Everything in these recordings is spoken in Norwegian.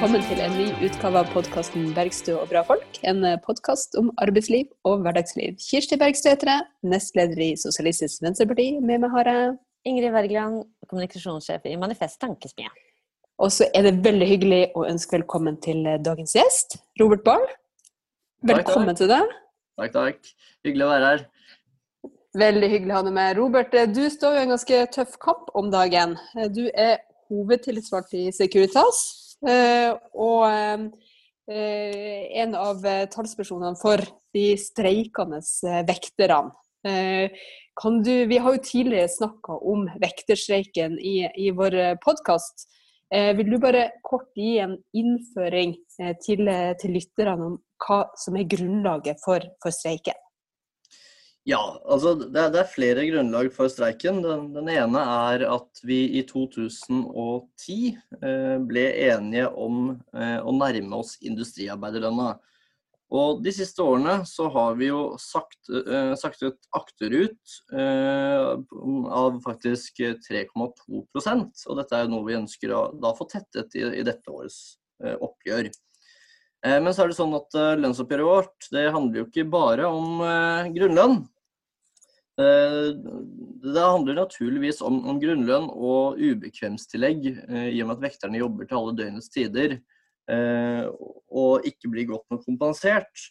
velkommen til en ny utgave av podkasten 'Bergstø og bra folk'. En podkast om arbeidsliv og hverdagsliv. Kirsti Bergstø heter jeg, nestleder i Sosialistisk Venstreparti. Med meg har jeg Ingrid Wergeland, kommunikasjonssjef i Manifest Tankesmie. Og så er det veldig hyggelig å ønske velkommen til dagens gjest, Robert Bahl. Velkommen til deg. Takk, takk. Hyggelig å være her. Veldig hyggelig å ha deg med. Robert, du står jo i en ganske tøff kamp om dagen. Du er hovedtillitsvalgt i Securitas. Og en av talspersonene for de streikende vekterne. Du, vi har jo tidligere snakka om vekterstreiken i, i vår podkast. Vil du bare kort gi en innføring til, til lytterne om hva som er grunnlaget for, for streiken? Ja, altså det det er, flere grunnlag for streiken. Den, den, ene er at vi i 2010 eh, ble enige om eh, å nærme oss industriarbeiderlønna. Og De siste årene så har vi jo sagt, eh, saktet akterut eh, av faktisk 3,2% og Dette er noe vi ønsker å da få tettet i, i dette årets eh, oppgjør. Eh, men så er det sånn at lønnsoppgjøret vårt det handler jo ikke bare om grunnlønn. Det handler naturligvis om, om grunnlønn og ubekvemstillegg, i og med at vekterne jobber til alle døgnets tider og ikke blir godt nok kompensert.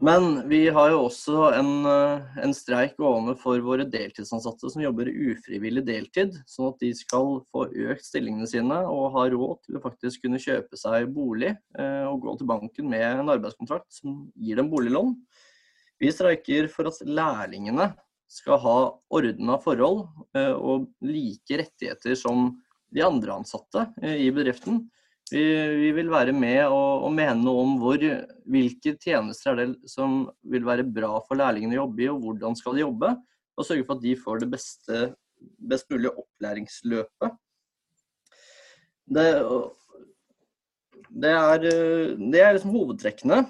Men vi har jo også en, eh, en streik gående for våre deltidsansatte som jobber ufrivillig deltid, sånn at de skal få økt stillingene sine og ha råd til å faktisk kunne kjøpe seg bolig eh, og gå til banken med en arbeidskontrakt som gir dem boliglån. Vi streiker for at lærlingene skal ha ordna forhold eh, og like rettigheter som de andre ansatte i bedriften. Vi, vi vil være med og, og, mene noe om hvor, hvilke tjenester er det som vil være bra for lærlingene å jobbe i, og hvordan skal de jobbe. Og sørge for at de får det beste, best mulige opplæringsløpet. Det, det, er, det er liksom hovedtrekkene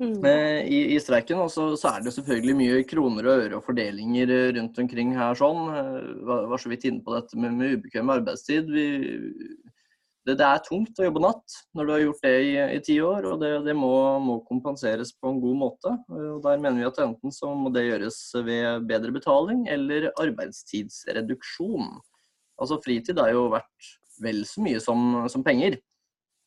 mm. Eh, i, i, streiken. Og så, så, er det selvfølgelig mye kroner og øre og fordelinger rundt omkring her sånn. Eh, var, var så vidt inne på dette med, med ubekvem arbeidstid. Vi, det, det, er tungt å jobbe natt når du har gjort det i, i ti år, og det, det må, må, kompenseres på en god måte. Og Der mener vi at enten så må det gjøres ved bedre betaling eller arbeidstidsreduksjon. Altså Fritid er jo verdt vel så mye som, som penger.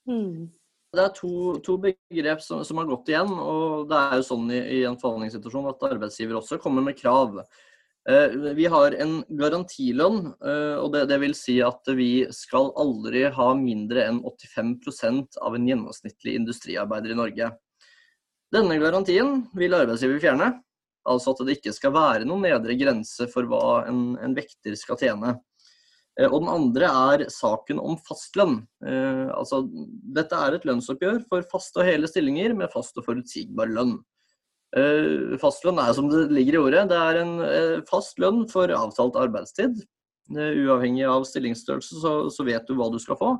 Mm. Det er to, to begrep som, som, har gått igjen, og det er jo sånn i, i en forhandlingssituasjon at arbeidsgiver også kommer med krav. Eh, vi har en garantilønn, eh, og det, det, vil si at vi skal aldri ha mindre enn 85% av en gjennomsnittlig industriarbeider i Norge. Denne garantien vil arbeidsgiver fjerne, altså at det ikke skal være noen nedre grense for hva en, en vekter skal tjene. Eh, og den andre er saken om fastlønn. Altså, dette er et lønnsoppgjør for faste og hele stillinger med fast og forutsigbar lønn. Eh, fastlønn er som det ligger i ordet. Det er en eh, fast lønn for avtalt arbeidstid. Uavhengig av stillingsstørrelse så, så vet du hva du skal få.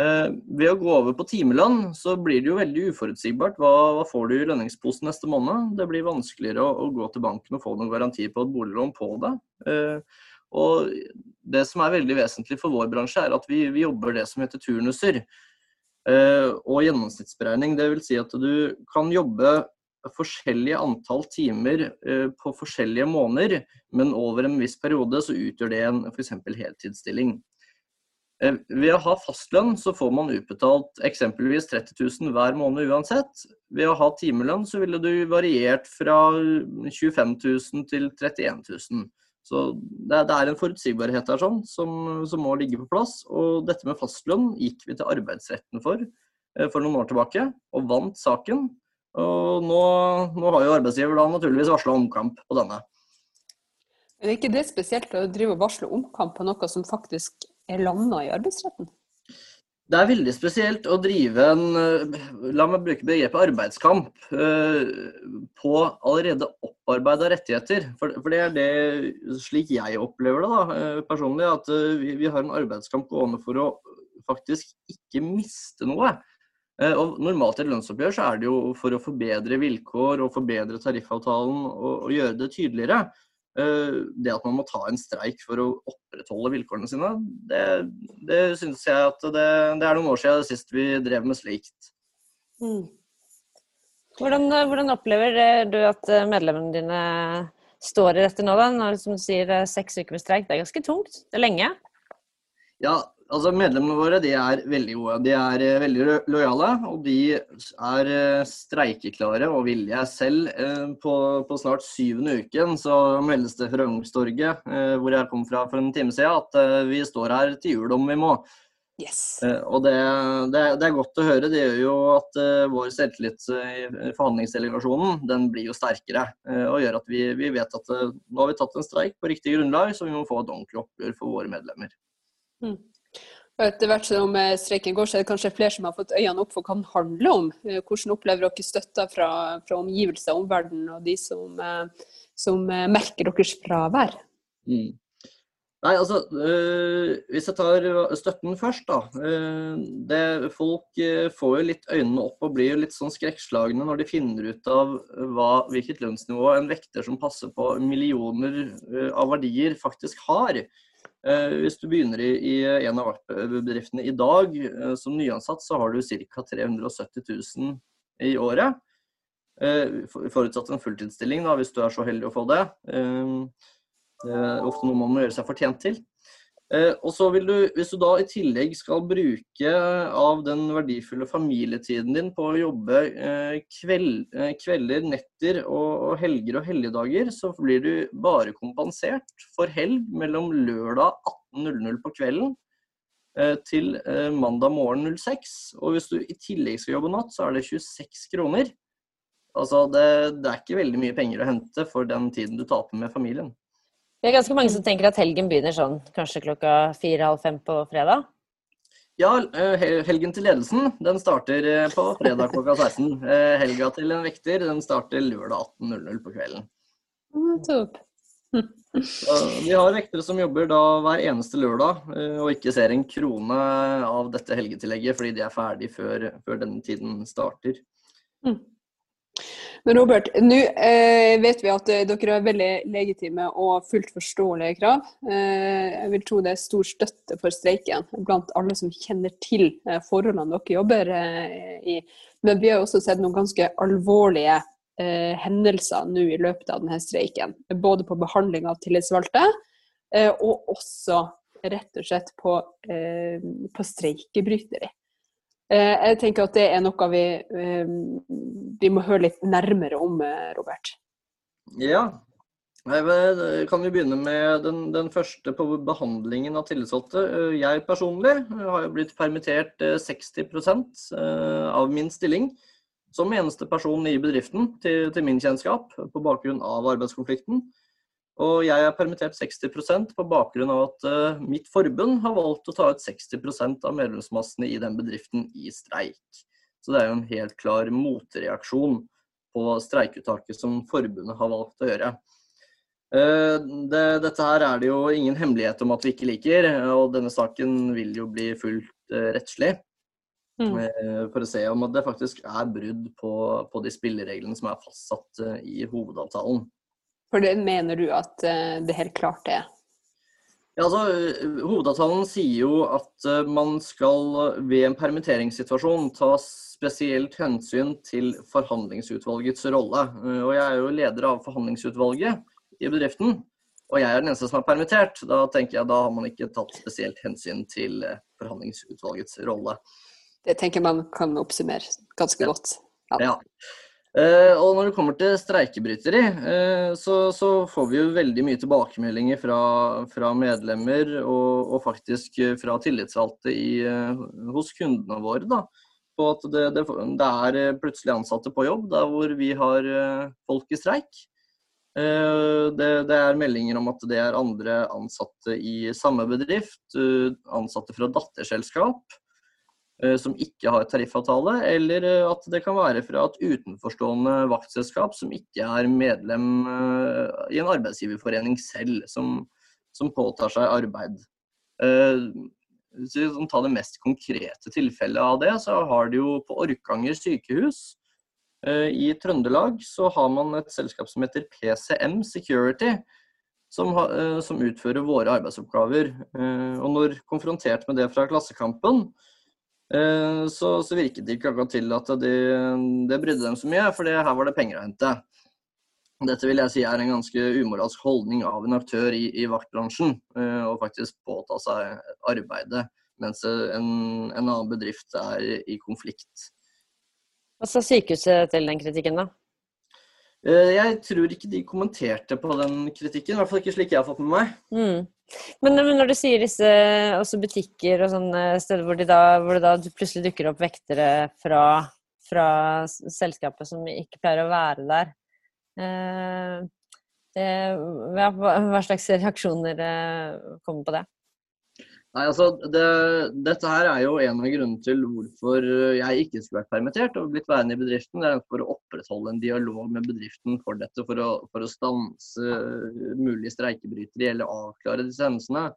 Eh, ved å gå over på timelønn så blir det jo veldig uforutsigbart. Hva, hva får du i lønningsposen neste måned? Det blir vanskeligere å, å, gå til banken og få noen garanti på et boliglån på det. Og det som er veldig vesentlig for vår bransje, er at vi, vi jobber det som heter turnuser. og gjennomsnittsberegning. Vil si at du kan jobbe forskjellige antall timer uh, på forskjellige måneder, men over en viss periode så utgjør det en f.eks. heltidsstilling. Uh, ved å ha fastlønn så får man utbetalt eksempelvis 30 000 hver måned uansett. Ved å ha timelønn så ville du variert fra 25 000 til 31 000. Så det det er en forutsigbarhet der sånn, som, som, må ligge på plass. Og dette med fastlønn gikk vi til arbeidsretten for eh, for noen år tilbake, og vant saken. Og nå, nå har jo arbeidsgiver da naturligvis varsla omkamp på denne. Men er ikke det spesielt å drive og varsle omkamp på noe som faktisk er landa i arbeidsretten? Det er veldig spesielt å drive en, la meg bruke begrepet arbeidskamp, eh, på allerede opparbeida rettigheter. For, det er det, slik jeg opplever det da, eh, personlig, at eh, vi har en arbeidskamp gående for å faktisk ikke miste noe. Eh, og Normalt i et lønnsoppgjør så er det jo for å forbedre vilkår og forbedre tariffavtalen og, og gjøre det tydeligere. Det at man må ta en streik for å opprettholde vilkårene sine, det, det syns jeg at det, det, er noen år siden sist vi drev med slikt. Mm. Hvordan, hvordan, opplever du at medlemmene dine står i dette nå, da? Når som du sier seks uker med streik, det er ganske tungt. Det er lenge? Ja, altså Medlemmene våre de er veldig gode. De er uh, veldig lojale. Og de er uh, streikeklare og villige. Selv uh, på, på, snart syvende uken så meldes det fra Ungstorget, hvor jeg kom fra for en time siden, at vi står her til jul om vi må. Yes. og det, det, det, er godt å høre. Det gjør jo at vår selvtillit i forhandlingsdelegasjonen den blir jo sterkere. og gjør at vi, vi vet at nå har vi tatt en streik på riktig grunnlag, så vi må få et ordentlig oppgjør for våre medlemmer. Mm. Etter hvert som eh, streiken går, så er det kanskje flere som har fått øynene opp for hva den handler om. Eh, hvordan opplever dere støtta fra, fra omgivelser, omverdenen og de som, eh, som merker deres fravær? Mm. Nei, altså, øh, Hvis jeg tar støtten først, da. Øh, det, folk får jo litt øynene opp og blir jo litt sånn skrekkslagne når de finner ut av hva, hvilket lønnsnivå en vekter som passer på millioner av verdier, faktisk har. Eh, hvis du begynner i, en av bedriftene i dag eh, som nyansatt, så har du ca. 370 000 i året. Eh, forutsatt en fulltidsstilling, da, hvis du er så heldig å få det. Det er ofte noe man må gjøre seg fortjent til. Eh, og så vil du, Hvis du da i tillegg skal bruke av den verdifulle familietiden din på å jobbe eh, kveld, eh, kvelder, netter og, helger og helligdager, så blir du bare kompensert for helg mellom lørdag 18.00 på kvelden til mandag morgen 06. Og hvis du i tillegg skal jobbe natt, så er det 26 kroner. Altså det, det er ikke veldig mye penger å hente for den tiden du taper med familien. Det er ganske mange som tenker at helgen begynner sånn kanskje klokka fire-halv fem på fredag? Ja, eh, helgen til ledelsen den starter eh, på fredag klokka 16. Eh, helga til en vekter den starter lørdag 18.00 på kvelden. Top. topp. Vi har vektere som jobber da hver eneste lørdag og ikke ser en krone av dette helgetillegget fordi de er ferdig før, før denne tiden starter. Mm. Men Robert, nå eh, vet vi at eh, dere har veldig legitime og fullt forståelige krav. Eh, jeg vil tro det er stor støtte for streiken blant alle som kjenner til eh, forholdene dere jobber eh, i. Men vi har også sett noen ganske alvorlige eh, hendelser nå i løpet av denne streiken. Både på behandling av tillitsvalgte, og også rett og slett på, på streikebryteri. Eh, jeg tenker at det er noe vi, eh, vi må høre litt nærmere om, eh, Robert. Ja. Kan vi begynne med den, den første på behandlingen av tillitsvalgte? Jeg personlig har jo blitt permittert 60% av min stilling som eneste person i bedriften til, til min kjennskap på bakgrunn av arbeidskonflikten. Og jeg er permittert 60% på bakgrunn av at uh, mitt forbund har valgt å ta ut 60% av medlemsmassene i den bedriften i streik. Så det er jo en helt klar motreaksjon på streikeuttaket som forbundet har valgt å gjøre. Uh, det, dette her er det jo ingen hemmelighet om at vi ikke liker, og denne saken vil jo bli fullt uh, rettslig. Mm. For å se om det faktisk er brudd på, på de spillereglene som er fastsatt i hovedavtalen. For det mener du at eh, det helt klart er? Ja, altså, Hovedavtalen sier jo at eh, man skal ved en permitteringssituasjon ta spesielt hensyn til forhandlingsutvalgets rolle. Eh, og Jeg er jo leder av forhandlingsutvalget i bedriften, og jeg er den eneste som er permittert. Da tenker jeg da har man ikke tatt spesielt hensyn til forhandlingsutvalgets rolle. Det tenker man kan oppsummere ganske ja. godt. Ja. ja. Uh, og når det kommer til streikebryteri, uh, så, så, får vi jo veldig mye tilbakemeldinger fra, fra medlemmer og, og, faktisk fra tillitsvalgte i, hos kundene våre. Da, på at det, det, det, er plutselig ansatte på jobb der hvor vi har folk i streik. Det, det, er meldinger om at det er andre ansatte i samme bedrift, ansatte fra datterselskap. Eh, som ikke har tariffavtale, eller eh, at det kan være fra et utenforstående vaktselskap som ikke er medlem eh, i en arbeidsgiverforening selv, som, som påtar seg arbeid. Hvis vi tar det mest konkrete tilfellet av det, så har de jo på Orkanger sykehus i Trøndelag så har man et selskap som heter PCM Security, som, som utfører våre arbeidsoppgaver. Og når konfrontert med det fra Klassekampen, så, så virket det ikke akkurat til at det, de brydde dem så mye, for her var det penger å hente. Dette vil jeg si er en ganske umoralsk holdning av en aktør i, i vaktbransjen, å faktisk påta seg arbeidet mens en, en annen bedrift er i konflikt. Hva sa sykehuset til den kritikken, da? Eh, jeg tror ikke de kommenterte på den kritikken, i hvert fall ikke slik jeg har fått med meg. Mm. Men, når du sier disse også butikker og sånne steder hvor, de da, hvor det da plutselig dukker opp vektere fra, fra selskapet som ikke pleier å være der, eh, det, hva, hva, slags reaksjoner eh, kommer på det? Nei, altså, det, Dette her er jo en av grunnene til hvorfor jeg ikke skulle vært permittert og blitt værende i bedriften. Det er for å opprettholde en dialog med bedriften for dette, for å, for å stanse mulige streikebrytere eller avklare disse hendelsene.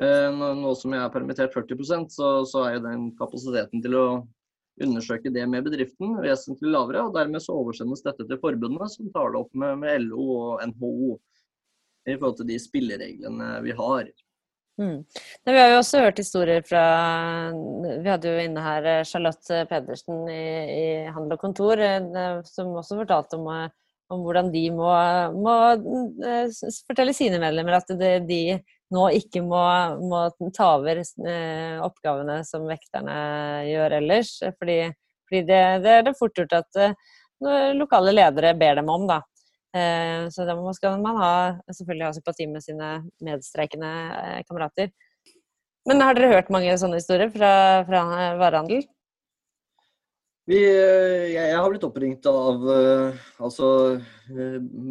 Eh, nå som jeg er permittert 40 så, så er jo den kapasiteten til å undersøke det med bedriften vesentlig lavere. og Dermed så oversendes dette til forbundene, som tar det opp med, med LO og NHO i forhold til de spillereglene vi har. Mm. vi har jo også hørt historier fra Vi hadde jo inne her eh, Charlotte Pedersen i, i Handel og Kontor, eh, som også fortalte om, eh, om hvordan de må, må, fortelle sine medlemmer at de, nå ikke må, må, ta over oppgavene som vekterne gjør ellers. Fordi, fordi det, det, er det fort gjort at lokale ledere ber dem om. da. Eh, så da skal man ha, selvfølgelig ha sympati med sine medstreikende eh, kamerater. Men har dere hørt mange sånne historier fra, fra varehandel? Vi, eh, jeg, har blitt oppringt av altså,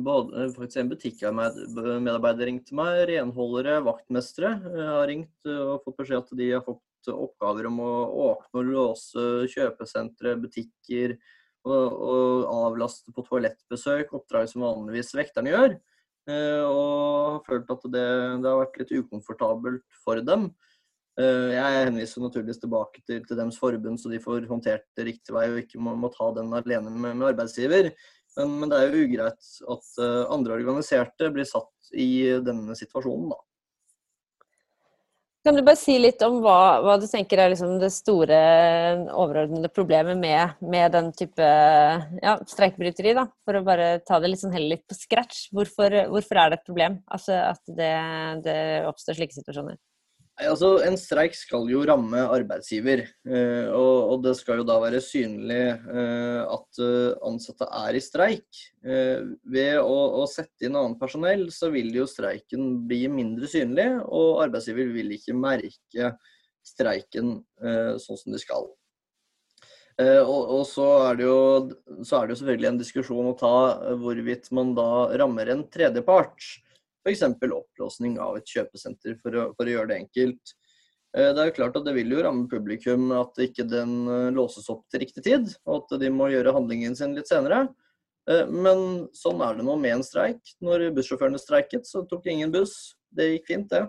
både, faktisk en butikkmedarbeider ringte meg, renholdere, vaktmestere har ringt og fått beskjed at de har fått oppgaver om å åpne og låse kjøpesentre, butikker, og, og avlaste på toalettbesøk, oppdrag som vanligvis vekterne gjør. Eh, og har følt at det, det, har vært litt ukomfortabelt for dem. Eh, jeg henviser naturligvis tilbake til, til deres forbund, så de får håndtert det riktig vei og ikke må, må ta den alene med, med arbeidsgiver. Men, men, det er jo ugreit at uh, andre organiserte blir satt i denne situasjonen, da. Kan du bare si litt om hva, hva du tenker er liksom det store overordnede problemet med, med den type ja, streikebryteri? For å bare ta det litt sånn heller litt på scratch. Hvorfor, hvorfor er det et problem altså at det, det oppstår slike situasjoner? Altså, En streik skal jo ramme arbeidsgiver, eh, og det skal jo da være synlig eh, at eh, ansatte er i streik. Ved å sette inn annet personell, så vil jo streiken bli mindre synlig, og arbeidsgiver vil ikke merke streiken sånn som de skal. Og, så, er jo, så er det jo selvfølgelig en diskusjon å ta hvorvidt man da rammer en tredjepart. F.eks. opplåsning av et kjøpesenter, for å, for å, gjøre det enkelt. Eh, det er jo klart at det vil jo ramme publikum at ikke den eh, låses opp til riktig tid, og at de må gjøre handlingen sin litt senere. Eh, men sånn er det nå med en streik. Når bussjåførene streiket, så tok ingen buss. Det gikk fint, det.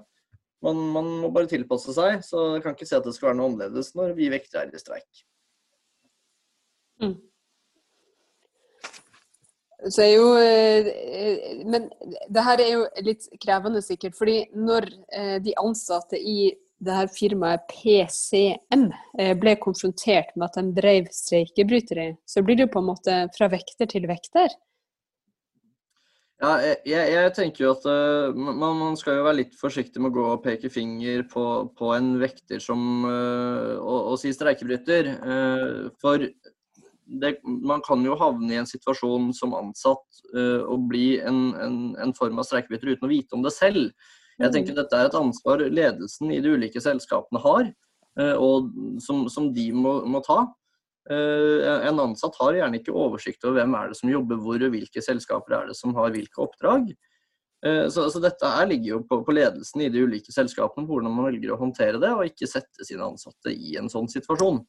Man, man, må bare tilpasse seg, så jeg kan ikke si at det skal være noe annerledes når vi vektere er i streik. Mm. Så er jo, eh, men det her er jo litt krevende sikkert. fordi når eh, de ansatte i det her firmaet PCM eh, ble konfrontert med at de drev streikebryteri, så blir det jo på en måte fra vekter til vekter. Ja, jeg, jeg, tenker jo at man, man, skal jo være litt forsiktig med å gå og peke finger på, på en vekter som og, og si streikebryter. For det, man kan jo havne i en situasjon som ansatt uh, og bli en, en, en form av streikebryter uten å vite om det selv. Jeg tenker mm. Dette er et ansvar ledelsen i de ulike selskapene har, uh, og som, som, de må, må ta. Uh, en ansatt har gjerne ikke oversikt over hvem er det som jobber hvor, og hvilke selskaper er det som har hvilke oppdrag. Så, så, dette her ligger jo på, på, ledelsen i de ulike selskapene, hvordan man velger å håndtere det, og ikke sette sine ansatte i en sånn situasjon.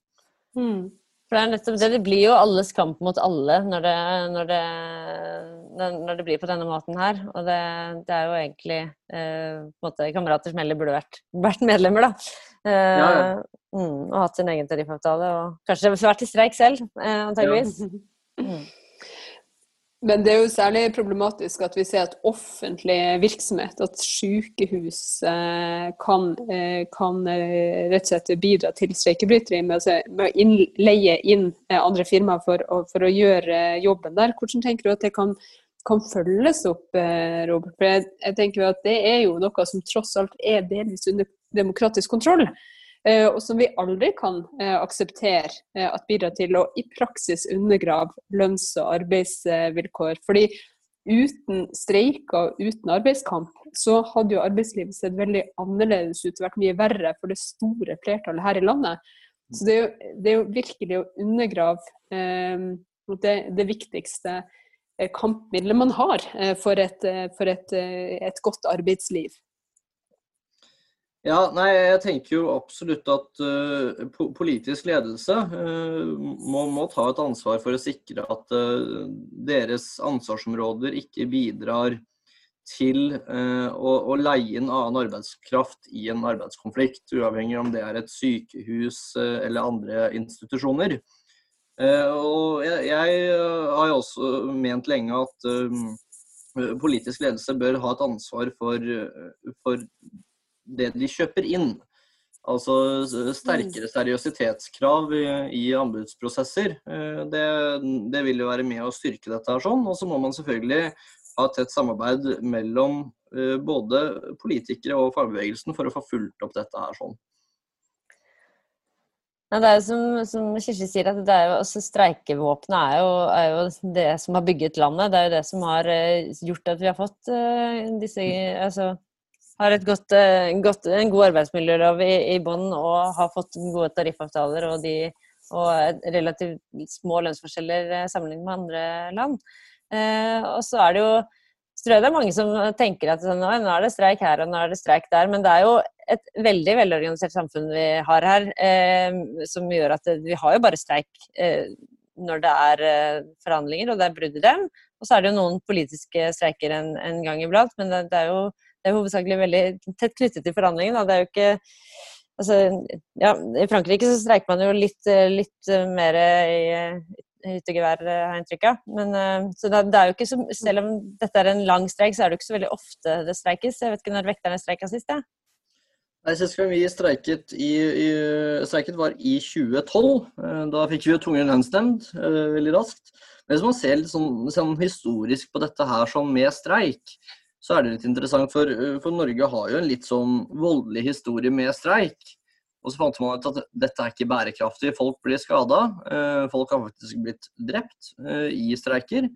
Mm. For det er nettopp det. Det blir jo alles kamp mot alle når det, når det, når det blir på denne måten her. Og det, det er jo egentlig eh, måte kamerater som heller burde vært, vært medlemmer, da. Eh, ja, ja. Mm, og hatt sin egen tariffavtale. Og kanskje vært i streik selv, eh, antageligvis. Ja. Mm. Men det er jo særlig problematisk at vi ser at offentlig virksomhet, at sykehus eh, kan, eh, kan eh, rett og slett bidra til streikebryteri med, å leie inn andre firmaer for, for, å gjøre jobben der. Hvordan tenker du at det kan, kan følges opp, Robert? For jeg, jeg tenker jo at det er jo noe som tross alt er delvis under demokratisk kontroll. Eh, og som vi aldri kan eh, akseptere eh, at bidrar til å i praksis undergrave lønns- og arbeidsvilkår. Fordi uten streiker og uten arbeidskamp, så hadde jo arbeidslivet sett veldig annerledes ut, vært mye verre for det store flertallet her i landet. Så det er jo, det er jo virkelig å undergrave eh, det, det, viktigste kampmiddelet man har for et, for et, et godt arbeidsliv. Ja, nei, jeg tenker jo absolutt at uh, politisk ledelse uh, må, må, ta et ansvar for å sikre at uh, deres ansvarsområder ikke bidrar til å, å, leie inn annen arbeidskraft i en arbeidskonflikt, uavhengig om det er et sykehus eller andre institusjoner. og jeg, jeg, har jo også ment lenge at politisk ledelse bør ha et ansvar for, for det de kjøper inn. Altså sterkere seriøsitetskrav i, i anbudsprosesser. Eh, det, det, vil jo være med å styrke dette her sånn. Og så må man selvfølgelig ha et tett samarbeid mellom eh, både politikere og fagbevegelsen for å få fulgt opp dette her sånn. Ja, det er jo som, som Kirsti sier, at det er jo, altså, streikevåpenet er er jo, det som har bygget landet. Det er jo det som har uh, gjort at vi har fått disse altså, har et godt, eh, godt, en god arbeidsmiljølov i, i bånn og har fått gode tariffavtaler og, de, og relativt små lønnsforskjeller eh, sammenlignet med andre land. Eh, og så er det jo så tror det er mange som tenker at sånn, nå er det streik her og nå er det streik der, men det er jo et veldig velorganisert samfunn vi har her, eh, som gjør at vi har jo bare streik eh, når det er eh, forhandlinger og det er brudd i dem. Og så er det jo noen politiske streiker en, en gang iblant, men det, det er jo er hovedsakelig veldig tett knyttet til forhandlingene. Det er jo ikke Altså, ja, I Frankrike så streiker man jo litt, litt mer i hyttegevær, har jeg inntrykk av. Men, så det, det, er jo ikke så, selv om dette er en lang streik, så er det jo ikke så veldig ofte det streikes. Jeg vet ikke når vekterne streika sist, jeg. Nei, Sist gang vi streiket, i, i, streiket var i 2012. Eh, da fikk vi jo tvungen lønnsnemnd uh, veldig raskt. Men hvis man ser litt sånn, sånn historisk på dette her sånn med streik, så er det litt interessant, for, eh, for, Norge har jo en litt sånn voldelig historie med streik. Og så fant man ut at dette er ikke bærekraftig. Folk blir skada. Eh, folk har faktisk blitt drept eh, i streiker.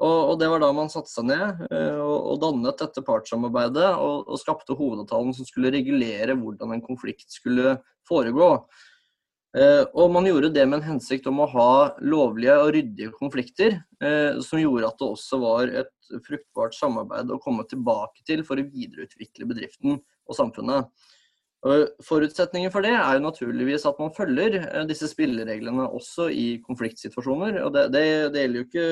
Og, det var da man satte seg ned og, dannet dette partssamarbeidet og skapte hovedavtalen som skulle regulere hvordan en konflikt skulle foregå. Eh, og man gjorde det med en hensikt om å ha lovlige og ryddige konflikter, eh, som gjorde at det også var et fruktbart samarbeid å komme tilbake til for å videreutvikle bedriften og samfunnet. Forutsetningen for det er jo naturligvis at man følger eh, disse spillereglene også i konfliktsituasjoner. og Det, det, det gjelder jo ikke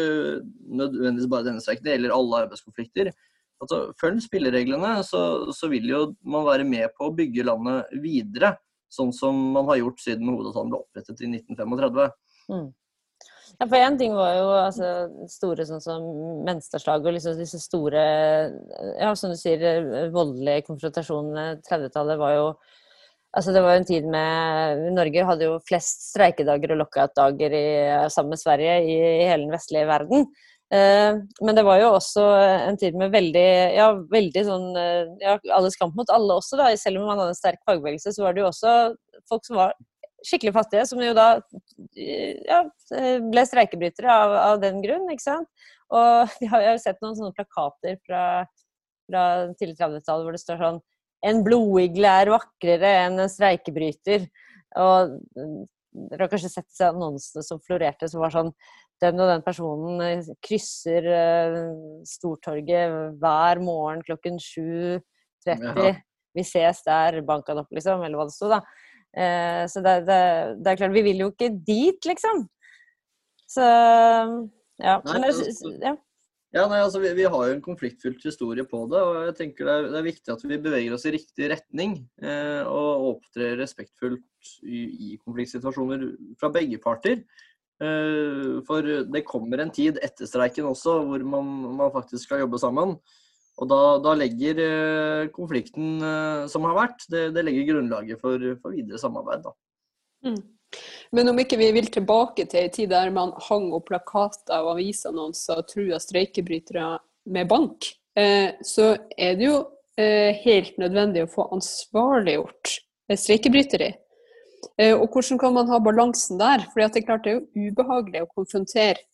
nødvendigvis bare denne streiken, det gjelder alle arbeidskonflikter. Altså, følg spillereglene, så, så vil jo man være med på å bygge landet videre sånn som man har gjort siden hovedavtalen ble opprettet i 1935. Mm. Ja, for Én ting var jo altså, store sånn som Menstadslaget og liksom disse store ja, som du sier, voldelige konfrontasjonene. 30-tallet var jo altså Det var jo en tid med Norge hadde jo flest streikedager og lockout-dager sammen med Sverige i, i hele den vestlige verden. Eh, men det var jo også en tid med veldig ja, veldig sånn eh, ja, alles kamp mot alle også, da. Selv om man hadde en sterk fagbevegelse, så var det jo også folk som var skikkelig fattige, som jo da ja, ble streikebrytere av, av, den grunn, ikke sant. Og vi har jo sett noen sånne plakater fra, fra tidlig 30-tallet hvor det står sånn En blodigle er vakrere enn en streikebryter. Og dere har kanskje sett disse annonsene som florerte, som var sånn den og den personen eh, krysser uh, Stortorget hver morgen klokken 7.30. Ja. Vi ses der, bank han opp, liksom, eller hva det sto, da. Uh, så det, det, det, er klart, vi vil jo ikke dit, liksom. Så ja. Nei, Men, altså, ja. Ja, nei, altså vi, vi, har jo en konfliktfylt historie på det. og jeg tenker Det er, det er viktig at vi beveger oss i riktig retning eh, og opptrer respektfullt i, i, konfliktsituasjoner fra begge parter. For det kommer en tid etter streiken også hvor man, man faktisk skal jobbe sammen. Og da, da legger konflikten som har vært, det, det legger grunnlaget for, for videre samarbeid. Mm. Men om ikke vi vil tilbake til en tid der man hang opp plakater og avisannonser og trua streikebrytere med bank, eh, så er det jo eh, helt nødvendig å få ansvarliggjort streikebryteri. Eh, og hvordan kan man ha balansen der? For det er klart det er jo ubehagelig å konfrontere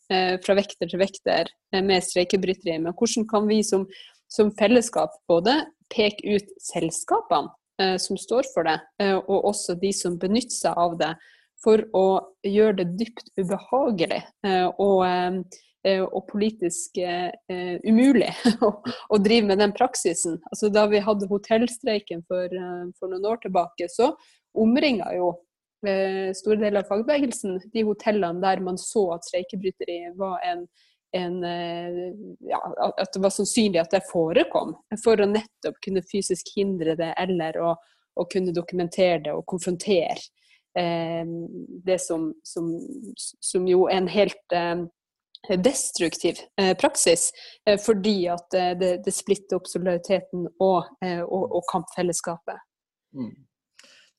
fra vekter til vekter med streikebryteri. Men hvordan kan vi som, som fellesskap både peke ut selskapene som står for det, og også de som benytter seg av det, for å gjøre det dypt ubehagelig eh, og, eh, og politisk eh, umulig å drive med den praksisen. Altså, da vi hadde hotellstreiken for, for noen år tilbake, så omringa jo store deler av fagbevegelsen de hotellene der man så at streikebryteri var en, en, ja, at det var sannsynlig at det forekom, for å nettopp kunne fysisk hindre det eller å, å kunne dokumentere det og konfrontere Eh, det som, som, som, jo er en helt eh, destruktiv eh, praksis, fordi at det, det splitter opp solidariteten og, og, og kampfellesskapet. Mm.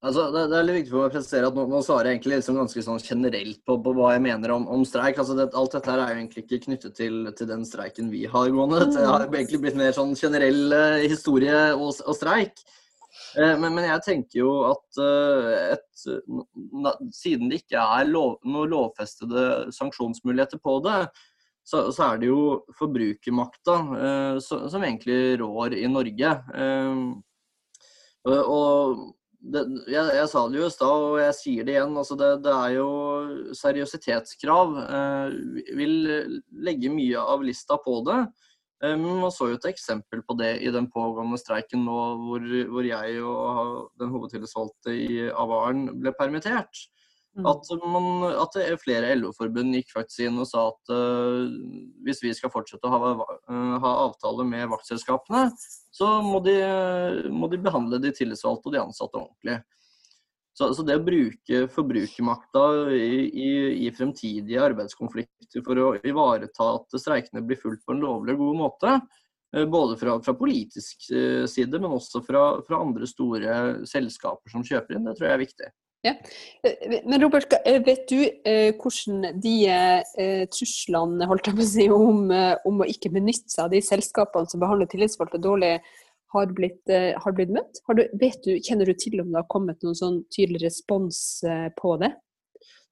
Altså, det, det, er litt viktig for meg å presisere at nå, nå svarer jeg egentlig liksom ganske sånn generelt på, på, hva jeg mener om, om streik. Altså, det, alt dette her er jo egentlig ikke knyttet til, til, den streiken vi har gående. Det har egentlig blitt mer sånn generell uh, historie og, og streik. Eh, men, men, jeg tenker jo at eh, et, siden det ikke er lov, noen lovfestede sanksjonsmuligheter på det, så, så er det jo forbrukermakta eh, som egentlig rår i Norge. og det, jeg, jeg, sa det jo i stad, og jeg sier det igjen. Altså det, det, er jo seriøsitetskrav. Eh, vil legge mye av lista på det. Eh, man så jo et eksempel på det i den pågående streiken nå, hvor, hvor jeg og den hovedtillitsvalgte i Avaren ble permittert. Mm. At, man, at flere LO-forbund gikk faktisk inn og sa at uh, hvis vi skal fortsette å ha, ha avtale med vaktselskapene, så må de, må de, behandle de tillitsvalgte og de ansatte ordentlig. Så, så, det å bruke forbrukermakta i, i, i, fremtidige arbeidskonflikter for å ivareta at streikene blir fulgt på en lovlig og god måte, eh, både fra, fra politisk eh, side, men også fra, fra, andre store selskaper som kjøper inn, det tror jeg er viktig. Ja. Eh, men Robert, vet du eh, hvordan de eh, truslene holdt jeg på å si, om, om, å ikke benytte seg av de selskapene som behandler tillitsvalgte dårlig, har blitt, eh, har blitt møtt? Har du, du, kjenner du til om det har kommet noen sånn tydelig respons eh, på det?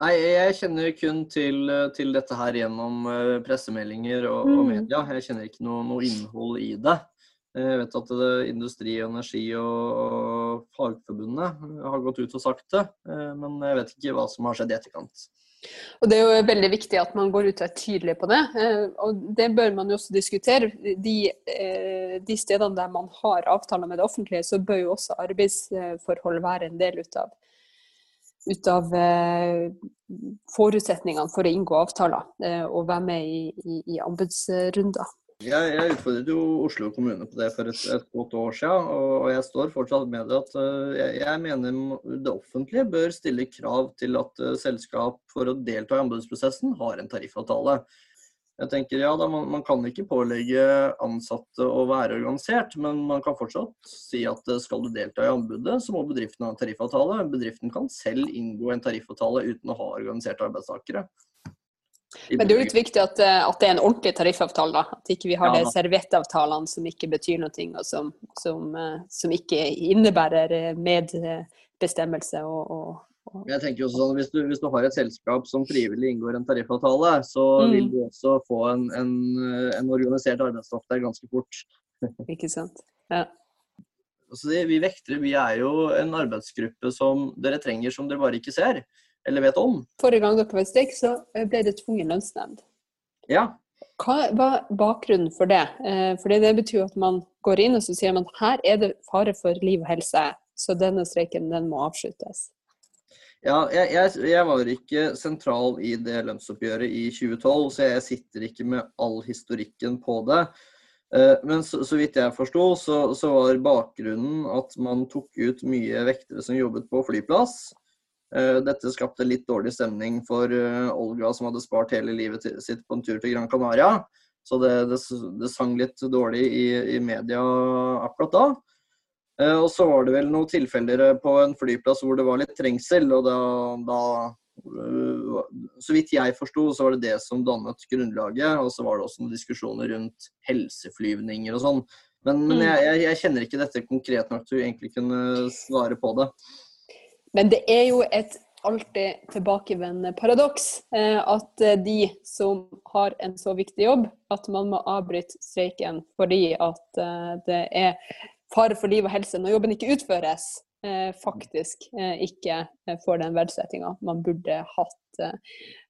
Nei, jeg kjenner kun til, eh, til dette her gjennom pressemeldinger og, mm. og media. Jeg kjenner ikke noe, noe, innhold i det. Jeg vet at det, Industri Energi og, Fagforbundet har gått ut og sagt det, men jeg vet ikke hva som har skjedd i etterkant. Og Det er jo veldig viktig at man går ut og er tydelig på det. Eh, og Det bør man jo også diskutere. De, eh, de stedene der man har avtaler med det offentlige, så bør jo også arbeidsforhold være en del ut av, ut av eh, forutsetningene for å inngå avtaler og være med i, i, i anbudsrunder. Jeg, jeg, utfordret jo Oslo kommune på det for et, et godt år siden, og jeg står fortsatt med det at uh, jeg, jeg, mener det offentlige bør stille krav til at uh, selskap for å delta i anbudsprosessen har en tariffavtale. Jeg tenker ja da, man, man, kan ikke pålegge ansatte å være organisert, men man kan fortsatt si at uh, skal du delta i anbudet, så må bedriften ha en tariffavtale. Bedriften kan selv inngå en tariffavtale uten å ha organiserte arbeidstakere. Men det er jo litt viktig at, eh, at, det er en ordentlig tariffavtale. da. At ikke vi har ja, de serviettavtalene som ikke betyr noe, og som, som, eh, som ikke innebærer eh, medbestemmelse og, og, og jeg tenker også sånn, hvis du, hvis du, har et selskap som frivillig inngår en tariffavtale, så mm. vil du også få en, en, en organisert arbeidsstoff der ganske fort. ikke sant. Ja. Altså, vi vektere vi er jo en arbeidsgruppe som dere trenger som dere bare ikke ser eller vet om. Forrige gang dere var i streik, så eh, ble det tvungen lønnsnemnd. Ja. Hva var bakgrunnen for det? Eh, for det betyr at man går inn og så sier man her er det fare for liv og helse, så denne streiken den må avsluttes. Ja, jeg, jeg, jeg, var ikke sentral i det lønnsoppgjøret i 2012, så jeg sitter ikke med all historikken på det. Eh, men så, så vidt jeg forsto, så, så, var bakgrunnen at man tok ut mye vektere som jobbet på flyplass. Dette skapte litt dårlig stemning for Olga, som hadde spart hele livet sitt på en tur til Gran Canaria. Så det, det, det sang litt dårlig i, i, media akkurat da. Og så var det vel noen tilfeller på en flyplass hvor det var litt trengsel, og da, da så vidt jeg forsto, så var det det som dannet grunnlaget. Og så var det også noen diskusjoner rundt helseflyvninger og sånn. Men, men mm. jeg, jeg, jeg, kjenner ikke dette konkret nok til å egentlig kunne svare på det. Men det er jo et alltid tilbakevendende paradoks eh, at eh, de som har en så viktig jobb, at man må avbryte streiken fordi at eh, det er fare for liv og helse når jobben ikke utføres. Faktisk ikke får den verdsettinga man burde hatt.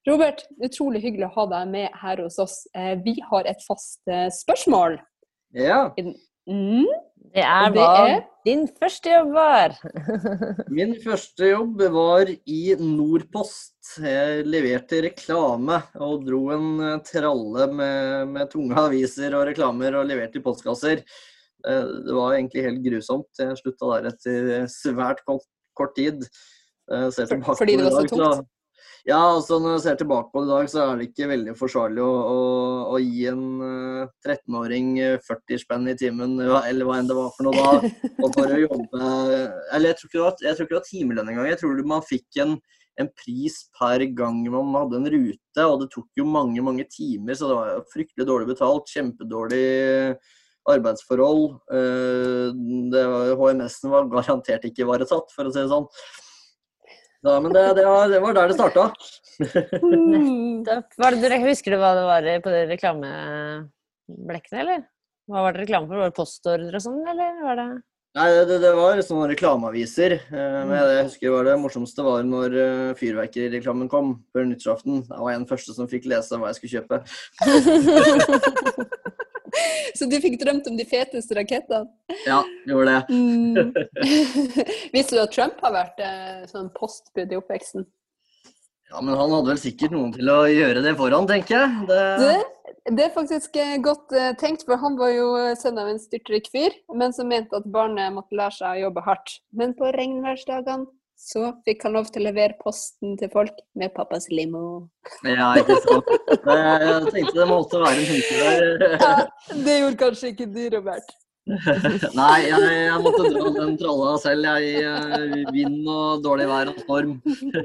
Robert, utrolig hyggelig å ha deg med her hos oss. Vi har et fast spørsmål. Ja. Mm. Det er hva er... din første jobb var. Min første jobb var i Nordpost. Jeg leverte reklame og dro en tralle med, med tunge aviser og reklamer og leverte i postkasser. Eh, det var egentlig helt grusomt. Jeg slutta der etter svært kort, kort tid. Eh, fordi det var så tungt? Ja, altså når jeg ser tilbake på det i dag, så er det ikke veldig forsvarlig å, å, å gi en uh, 13-åring 40 spenn i timen, eller hva enn det var for noe da, og for å jobbe Eller jeg tror ikke det var, jeg tror ikke det var timelønn engang. Jeg tror man fikk en, en, pris per gang man hadde en rute, og det tok jo mange, mange timer, så det var fryktelig dårlig betalt. Kjempedårlig arbeidsforhold. Uh, HMS-en var garantert ikke ivaretatt, for å si det sånn. Ja, men det, det, var, det var der det starta. husker du hva det var på de reklameblekkene, eller? Hva var det reklame for? Var det postordre og sånn, eller var det Nei, det, det var sånne reklameaviser. Eh, men jeg husker var det morsomste var når uh, fyrverkerireklamen kom før nyttårsaften. Jeg var en første som fikk lese hva jeg skulle kjøpe. Så du fikk drømt om de feteste rakettene? Ja, gjorde det. Mm. Visste du at Trump har vært eh, sånn postbud i oppveksten? Ja, men han hadde vel sikkert noen til å gjøre det foran, tenker jeg. Det... Det, det er faktisk eh, godt uh, tenkt, for han var jo eh, sønn av en styrtrik fyr, men som mente at barnet måtte lære seg å jobbe hardt. Men på regnværsdagene så fikk han lov til å levere posten til folk med pappas limo. Ja, ikke sant. Jeg tenkte det måtte være en hyggelig. der. Ja, det gjorde kanskje ikke du, Robert. Nei, jeg, jeg, måtte dra den tralla selv. Jeg, eh, vind og dårlig vær og storm.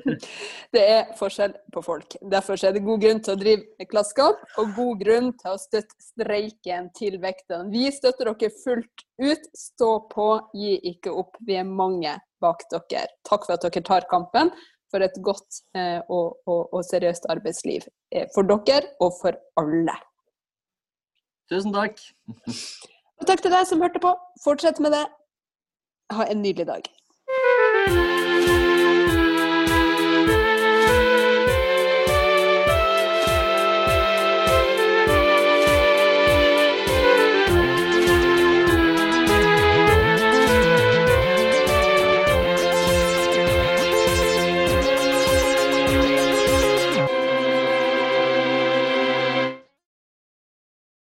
Det er forskjell på folk. Derfor er det god grunn til å drive klassekamp, og god grunn til å støtte streiken til vektene. Vi støtter dere fullt ut. Stå på, gi ikke opp. Vi er mange bak dere. Takk for at dere tar kampen for et godt eh, og, og, og, seriøst arbeidsliv eh, for dere og for alle. Tusen takk. Og takk til deg som hørte på. Fortsett med det. Ha en nydelig dag.